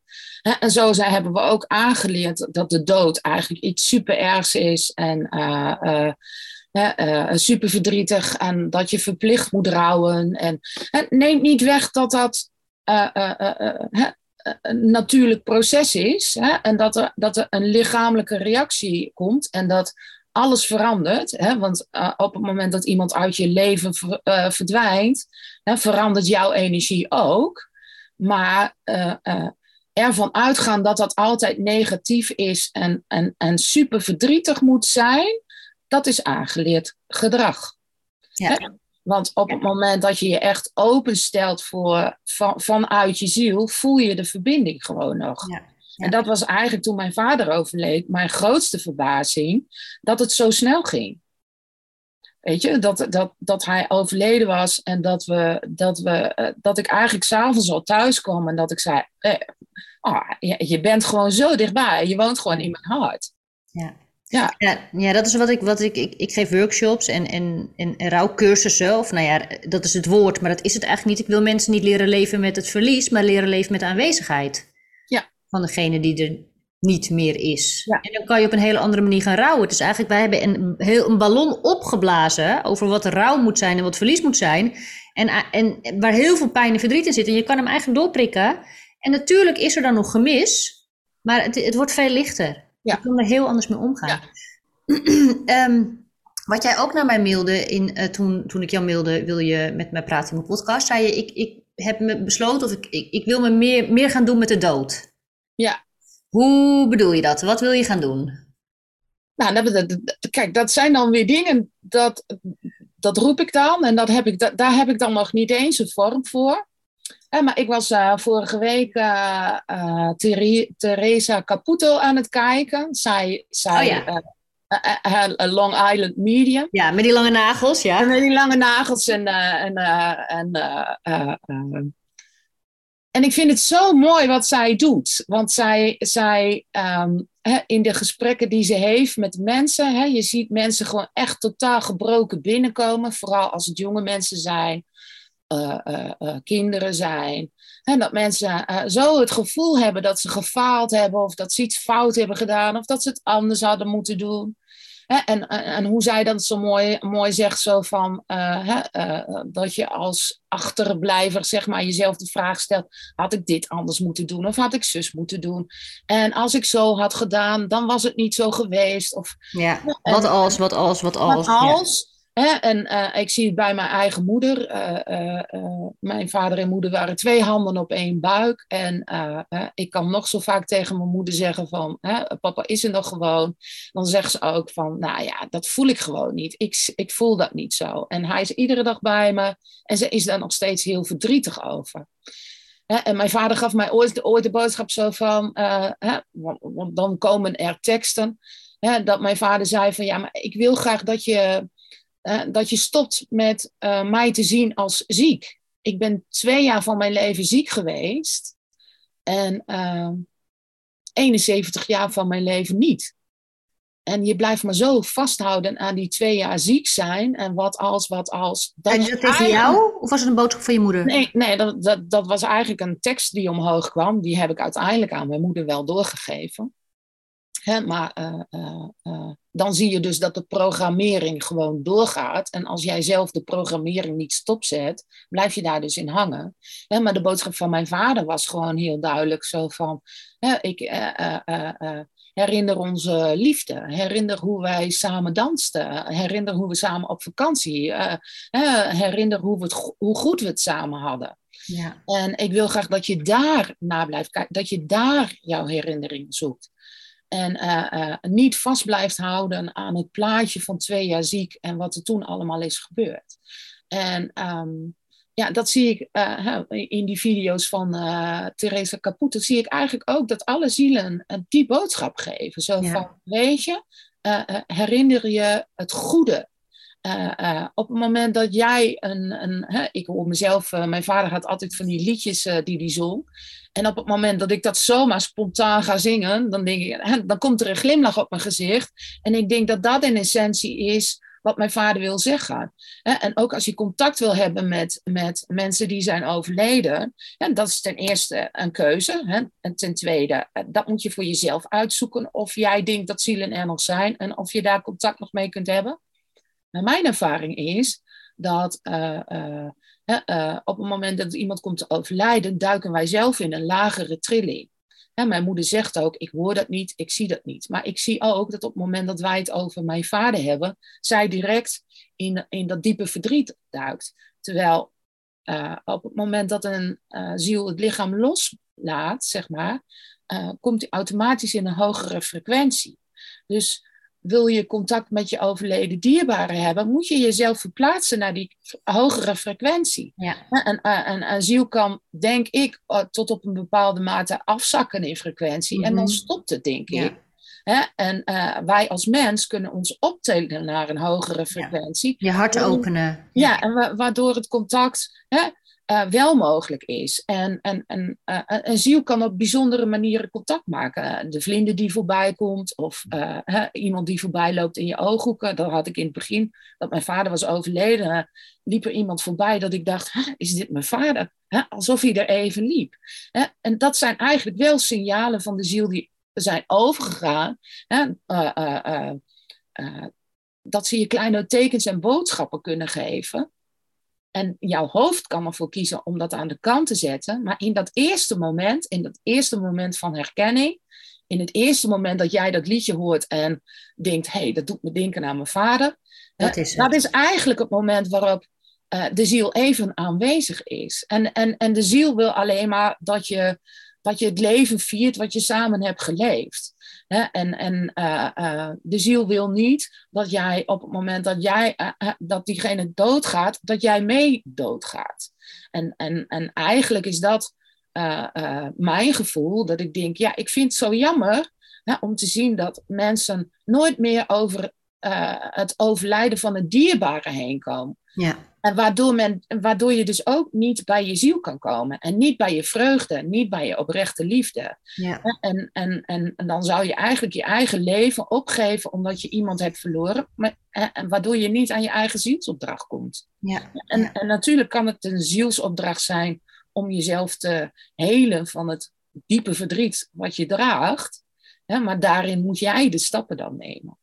En zo zijn, hebben we ook aangeleerd dat de dood eigenlijk iets super ergs is. En uh, uh, uh, super verdrietig en dat je verplicht moet rouwen. En, en neemt niet weg dat dat een natuurlijk proces is hè, en dat er, dat er een lichamelijke reactie komt en dat alles verandert. Hè, want op het moment dat iemand uit je leven ver, verdwijnt, hè, verandert jouw energie ook. Maar ervan uitgaan dat dat altijd negatief is en, en, en super verdrietig moet zijn, dat is aangeleerd gedrag. Ja. Want op het moment dat je je echt openstelt voor, van, vanuit je ziel, voel je de verbinding gewoon nog. Ja. En dat was eigenlijk toen mijn vader overleed, mijn grootste verbazing, dat het zo snel ging. Weet je, dat, dat, dat hij overleden was en dat, we, dat, we, uh, dat ik eigenlijk s'avonds al thuis kwam en dat ik zei: eh, oh, je, je bent gewoon zo dichtbij, je woont gewoon in mijn hart. Ja. Ja. Ja, ja, dat is wat ik, wat ik, ik, ik geef workshops en, en, en, en rouwcursussen. Of nou ja, dat is het woord, maar dat is het eigenlijk niet. Ik wil mensen niet leren leven met het verlies, maar leren leven met de aanwezigheid. Ja. Van degene die er niet meer is. Ja. En dan kan je op een hele andere manier gaan rouwen. Het is eigenlijk, wij hebben een, heel, een ballon opgeblazen over wat rouw moet zijn en wat verlies moet zijn. En, en waar heel veel pijn en verdriet in zit. En je kan hem eigenlijk doorprikken. En natuurlijk is er dan nog gemis, maar het, het wordt veel lichter. Ja. Je kan er heel anders mee omgaan. Ja. um, wat jij ook naar mij mailde, in, uh, toen, toen ik jou mailde, wil je met mij praten in mijn podcast, zei je, ik, ik heb me besloten of ik, ik, ik wil me meer, meer gaan doen met de dood. Ja. Hoe bedoel je dat? Wat wil je gaan doen? Nou, dat, dat, dat, kijk, dat zijn dan weer dingen, dat, dat roep ik dan en dat heb ik, dat, daar heb ik dan nog niet eens een vorm voor. Eh, maar ik was uh, vorige week uh, uh, Teresa Caputo aan het kijken. Zij, zij oh, ja. Long Island Medium. Ja, met die lange nagels, ja. En met die lange nagels en... en, en, en ik vind het zo mooi wat zij doet. Want zij, zij um, in de gesprekken die ze heeft met mensen... Je ziet mensen gewoon echt totaal gebroken binnenkomen. Vooral als het jonge mensen zijn. Uh, uh, uh, kinderen zijn. En dat mensen zo het gevoel hebben dat ze gefaald hebben, of dat ze iets fout hebben gedaan, of dat ze het anders hadden moeten doen. En, en, en hoe zij dat zo mooi, mooi zegt, zo van dat je als achterblijver zeg maar, jezelf de vraag stelt: had ik dit anders moeten doen, of had ik zus moeten doen? En als ik zo had gedaan, dan was het niet zo geweest. Of, ja, wat als, wat als, wat als. Wat als. En uh, ik zie het bij mijn eigen moeder. Uh, uh, mijn vader en moeder waren twee handen op één buik. En ik kan nog zo vaak tegen mijn moeder zeggen van... papa is er nog gewoon. Dan zegt ze ook van, nou ja, dat voel ik gewoon niet. Ik, ik voel dat niet zo. En hij is iedere dag bij me. En ze is daar nog steeds heel verdrietig over. En mijn vader gaf mij ooit, ooit de boodschap zo van... Hè, want dan komen er teksten... Hè, dat mijn vader zei van, ja, maar ik wil graag dat je... Dat je stopt met uh, mij te zien als ziek. Ik ben twee jaar van mijn leven ziek geweest en uh, 71 jaar van mijn leven niet. En je blijft maar zo vasthouden aan die twee jaar ziek zijn en wat als, wat als. Dat en is dat tegen jou of was het een boodschap van je moeder? Nee, nee dat, dat, dat was eigenlijk een tekst die omhoog kwam. Die heb ik uiteindelijk aan mijn moeder wel doorgegeven. Hè, maar dan zie je dus dat de programmering gewoon doorgaat. En als jij zelf de programmering niet stopzet, blijf je daar dus in hangen. Hè, maar de boodschap van mijn vader was gewoon heel duidelijk zo van... Hè, ik herinner onze liefde, herinner hoe wij samen dansten, herinner hoe we samen op vakantie, herinner hoe, we het, hoe goed we het samen hadden. Ja. En ik wil graag dat je daar naar blijft kijken, dat je daar jouw herinnering zoekt. En uh, uh, niet vast blijft houden aan het plaatje van twee jaar ziek en wat er toen allemaal is gebeurd. En um, ja, dat zie ik uh, in die video's van Teresa Caputo, zie ik eigenlijk ook dat alle zielen die boodschap geven. Zo van, weet je, herinner je het goede uh, uh, op het moment dat jij een. een hè, ik hoor mezelf, uh, mijn vader had altijd van die liedjes die hij zong. En op het moment dat ik dat zomaar spontaan ga zingen, dan, denk ik, dan komt er een glimlach op mijn gezicht. En ik denk dat dat in essentie is wat mijn vader wil zeggen. En ook als je contact wil hebben met, met mensen die zijn overleden, dat is ten eerste een keuze. En ten tweede, dat moet je voor jezelf uitzoeken of jij denkt dat zielen er nog zijn en of je daar contact nog mee kunt hebben. Maar mijn ervaring is dat uh, uh, uh, op het moment dat iemand komt te overlijden, duiken wij zelf in een lagere trilling. Mijn moeder zegt ook, ik hoor dat niet, ik zie dat niet. Maar ik zie ook dat op het moment dat wij het over mijn vader hebben, zij direct in, in dat diepe verdriet duikt. Terwijl op het moment dat een ziel het lichaam loslaat, zeg maar, komt hij automatisch in een hogere frequentie. Dus wil je contact met je overleden dierbaren hebben, moet je jezelf verplaatsen naar die hogere frequentie. Ja. En, een, een ziel kan, denk ik, eh, tot op een bepaalde mate afzakken in frequentie. En dan mhm. stopt het, denk ik. En uh, wij als mens kunnen ons optillen naar een hogere frequentie. Je hart openen. Ja, en waardoor het contact uh, wel mogelijk is. En, en, en uh, een ziel kan op bijzondere manieren contact maken. De vlinder die voorbij komt, of uh, iemand die voorbij loopt in je ooghoeken. Dat had ik in het begin, dat mijn vader was overleden, liep er iemand voorbij dat ik dacht, is dit mijn vader? Alsof hij er even liep. En dat zijn eigenlijk wel signalen van de ziel die zijn overgegaan. dat ze je kleine tekens en boodschappen kunnen geven. En jouw hoofd kan ervoor kiezen om dat aan de kant te zetten. Maar in dat eerste moment, in dat eerste moment van herkenning, in het eerste moment dat jij dat liedje hoort en denkt, hé, hey, dat doet me denken aan mijn vader. Dat is, dat is eigenlijk het moment waarop uh, de ziel even aanwezig is. En, en, en de ziel wil alleen maar dat je dat je het leven viert wat je samen hebt geleefd. En, en uh, uh, de ziel wil niet dat jij op het moment dat, jij, uh, dat diegene doodgaat, dat jij mee doodgaat. En, en, en eigenlijk is dat mijn gevoel, dat ik denk, ja, ik vind het zo jammer om te zien dat mensen nooit meer over het overlijden van een dierbare heen komen. Ja. En waardoor, men, waardoor je dus ook niet bij je ziel kan komen. En niet bij je vreugde, niet bij je oprechte liefde. Ja. En, en, en, en, dan zou je eigenlijk je eigen leven opgeven omdat je iemand hebt verloren. Maar, en, waardoor je niet aan je eigen zielsopdracht komt. Ja. En, en natuurlijk kan het een zielsopdracht zijn om jezelf te helen van het diepe verdriet wat je draagt. Maar daarin moet jij de stappen dan nemen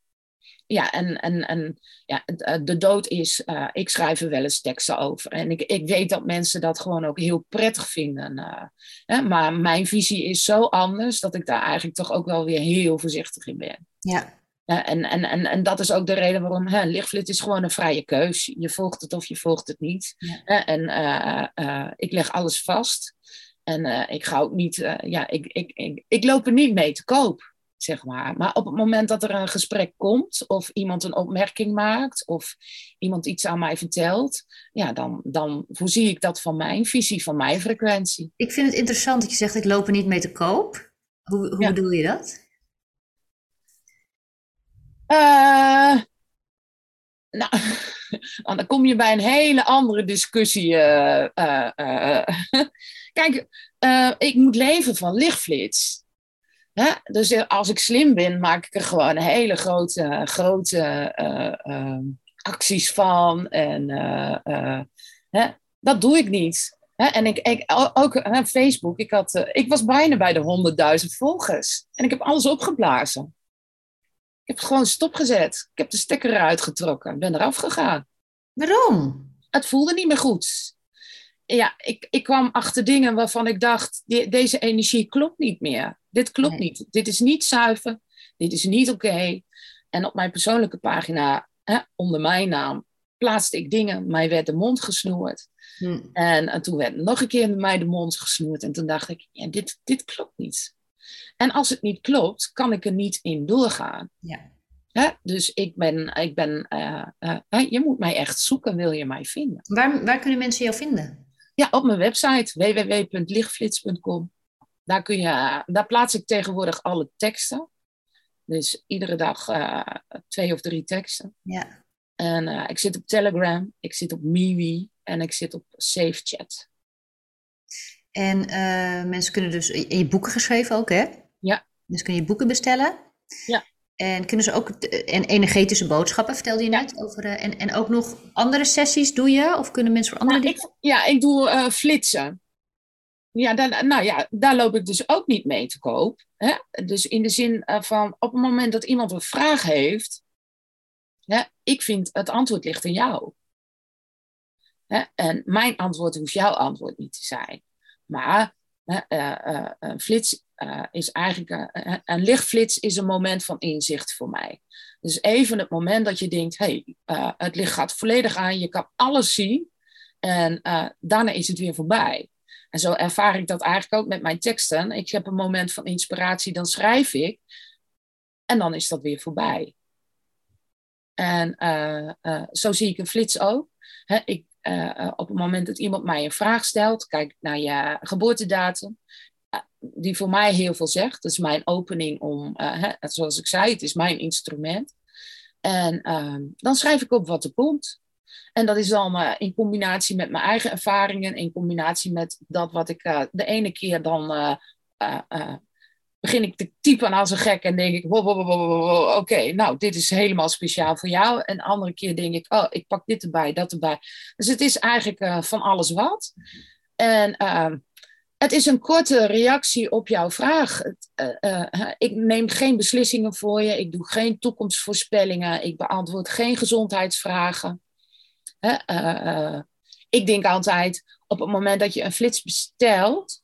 ja, en, en, en ja, eh, de dood is, uh, ik schrijf er wel eens teksten over. En ik, ik weet dat mensen dat gewoon ook heel prettig vinden. Uh, hè, maar mijn visie is zo anders dat ik daar eigenlijk toch ook wel weer heel voorzichtig in ben. Ja. en, en, en, en dat is ook de reden waarom hè, lichtflit is gewoon een vrije keus. Je volgt het of je volgt het niet. Ja. en ik leg alles vast. En ik ga ook niet, ja, ik, ik, ik, ik loop er niet mee te koop zeg maar. Maar op het moment dat er een gesprek komt, of iemand een opmerking maakt, of iemand iets aan mij vertelt, ja, dan, dan voorzie ik dat van mijn visie, van mijn frequentie. Ik vind het interessant dat je zegt, ik loop er niet mee te koop. Hoe, hoe bedoel je dat? Uh, nou, dan kom je bij een hele andere discussie. Uh, uh, kijk, ik moet leven van lichtflits. Dus eh, als ik slim ben, maak ik er gewoon hele grote, grote eh, ehm, acties van. En uh, dat doe ik niet. En ik, ik ook Facebook, ik, had, ik was bijna bij de 100.000 volgers. En ik heb alles opgeblazen. heb het gewoon stopgezet. Ik heb de stekker eruit getrokken. Ik ben eraf gegaan. Waarom? Het voelde niet meer goed. Ja, ik, ik kwam achter dingen waarvan ik dacht, deze energie klopt niet meer. Dit klopt niet. Dit is niet zuiver. Dit is niet oké. En op mijn persoonlijke pagina, hè, onder mijn naam, plaatste ik dingen. Mij werd de mond gesnoerd. Hm. En, en, toen werd nog een keer mij de mond gesnoerd. En toen dacht ik, ja, dit, dit klopt niet. En als het niet klopt, kan ik er niet in doorgaan. Ja. Hè? Dus ik ben, ik ben uh, uh, je moet mij echt zoeken, wil je mij vinden. Waar, waar kunnen mensen jou vinden? Ja, op mijn website www.lichtflits.com. Daar, kun je, daar plaats ik tegenwoordig alle teksten. Dus iedere dag uh, twee of drie teksten. Ja. En uh, ik zit op Telegram, ik zit op MeWe en ik zit op SafeChat. En uh, mensen kunnen dus in je boeken geschreven ook, hè? Ja. Dus kun je boeken bestellen. Ja. En kunnen ze ook, en energetische boodschappen vertelde je net over, uh, en, en ook nog andere sessies doe je? Of kunnen mensen voor andere nou, dingen? Ik, ja, ik doe uh, flitsen. Ja, daar, nou ja, daar loop ik dus ook niet mee te koop. Hè? Dus in de zin van, op het moment dat iemand een vraag heeft, hè, ik vind het antwoord ligt in jou. Hè? En mijn antwoord hoeft jouw antwoord niet te zijn. Maar uh, een flits uh, is eigenlijk, een lichtflits is een moment van inzicht voor mij. Dus even het moment dat je denkt, hey, het licht gaat volledig aan, je kan alles zien en daarna is het weer voorbij. En zo ervaar ik dat eigenlijk ook met mijn teksten. Ik heb een moment van inspiratie, dan schrijf ik en dan is dat weer voorbij. En zo zie ik een flits ook. ik op het moment dat iemand mij een vraag stelt, kijk naar je geboortedatum, die voor mij heel veel zegt. Dat is mijn opening om, hè, zoals ik zei, het is mijn instrument. En ehm, dan schrijf ik op wat er komt. En dat is dan in combinatie met mijn eigen ervaringen, in combinatie met dat wat ik de ene keer dan begin ik te typen als een gek en denk ik, wow, wow, wow, oké, nou, dit is helemaal speciaal voor jou. En de andere keer denk ik, oh, ik pak dit erbij, dat erbij. Dus het is eigenlijk uh, van alles wat. En uh, het is een korte reactie op jouw vraag. Het, uh, ik neem geen beslissingen voor je, ik doe geen toekomstvoorspellingen, ik beantwoord geen gezondheidsvragen. ik denk altijd, op het moment dat je een flits bestelt,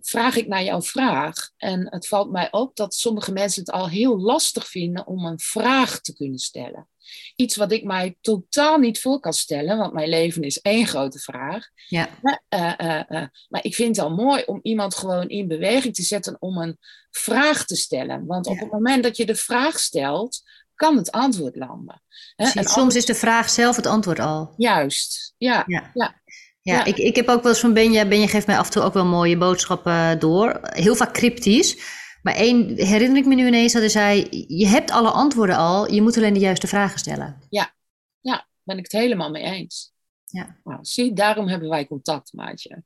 vraag ik naar jouw vraag. En het valt mij op dat sommige mensen het al heel lastig vinden om een vraag te kunnen stellen. Iets wat ik mij totaal niet voor kan stellen, want mijn leven is één grote vraag. Ja. Uh, uh, maar ik vind het al mooi om iemand gewoon in beweging te zetten om een vraag te stellen. Want op het moment dat je de vraag stelt, kan het antwoord landen. En soms is de vraag zelf het antwoord al. Juist, ja. ja. Ja, Ik, ik heb ook wel eens van Benja. Benja geeft mij af en toe ook wel mooie boodschappen door. Heel vaak cryptisch. Maar één herinner ik me nu ineens dat hij zei: Je hebt alle antwoorden al, je moet alleen de juiste vragen stellen. Ja, ja ben ik het helemaal mee eens. Ja. Nou, zie, daarom hebben wij contact, maatje.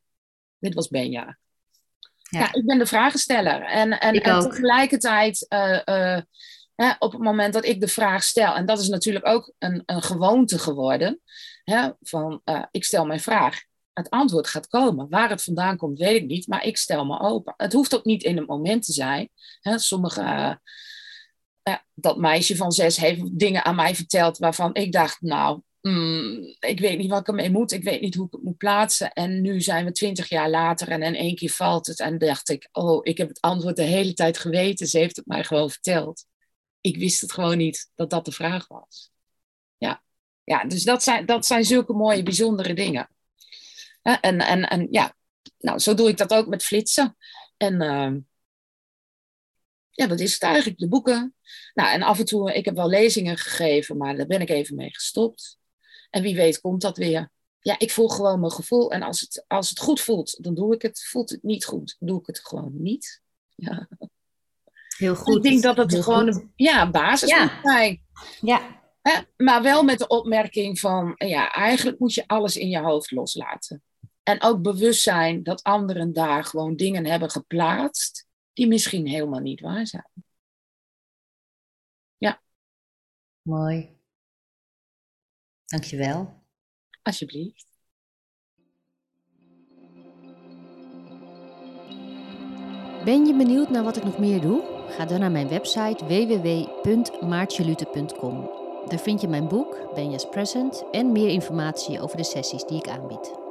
Dit was Benja. Ja. ja ik ben de vragensteller. En, en, en tegelijkertijd, uh, uh, op het moment dat ik de vraag stel, en dat is natuurlijk ook een, een gewoonte geworden, hè, van uh, ik stel mijn vraag. Het antwoord gaat komen. Waar het vandaan komt, weet ik niet, maar ik stel me open. Het hoeft ook niet in het moment te zijn. Hè. Sommige, uh, dat meisje van zes heeft dingen aan mij verteld waarvan ik dacht, nou, mm, ik weet niet wat ik ermee moet, ik weet niet hoe ik het moet plaatsen. En nu zijn we twintig jaar later en in één keer valt het. En dacht ik, oh, ik heb het antwoord de hele tijd geweten. Ze heeft het mij gewoon verteld. Ik wist het gewoon niet dat dat de vraag was. Ja ja, dus dat zijn, dat zijn zulke mooie, bijzondere dingen. En, en, en ja, nou, zo doe ik dat ook met flitsen. En uh, ja, dat is het eigenlijk, de boeken. Nou, en af en toe, ik heb wel lezingen gegeven, maar daar ben ik even mee gestopt. En wie weet komt dat weer. Ja, ik voel gewoon mijn gevoel. En als het, als het goed voelt, dan doe ik het. Voelt het niet goed, doe ik het gewoon niet. Ja. Heel goed. Ik denk dat het gewoon een ja, basis ja. moet zijn. Ja, maar wel met de opmerking van, ja, eigenlijk moet je alles in je hoofd loslaten. En ook bewust zijn dat anderen daar gewoon dingen hebben geplaatst die misschien helemaal niet waar zijn. Ja. Mooi. Dankjewel. Alsjeblieft. Ben je benieuwd naar wat ik nog meer doe? Ga dan naar mijn website www www.maartjelute.com. Daar vind je mijn boek, Benja's Present, en meer informatie over de sessies die ik aanbied.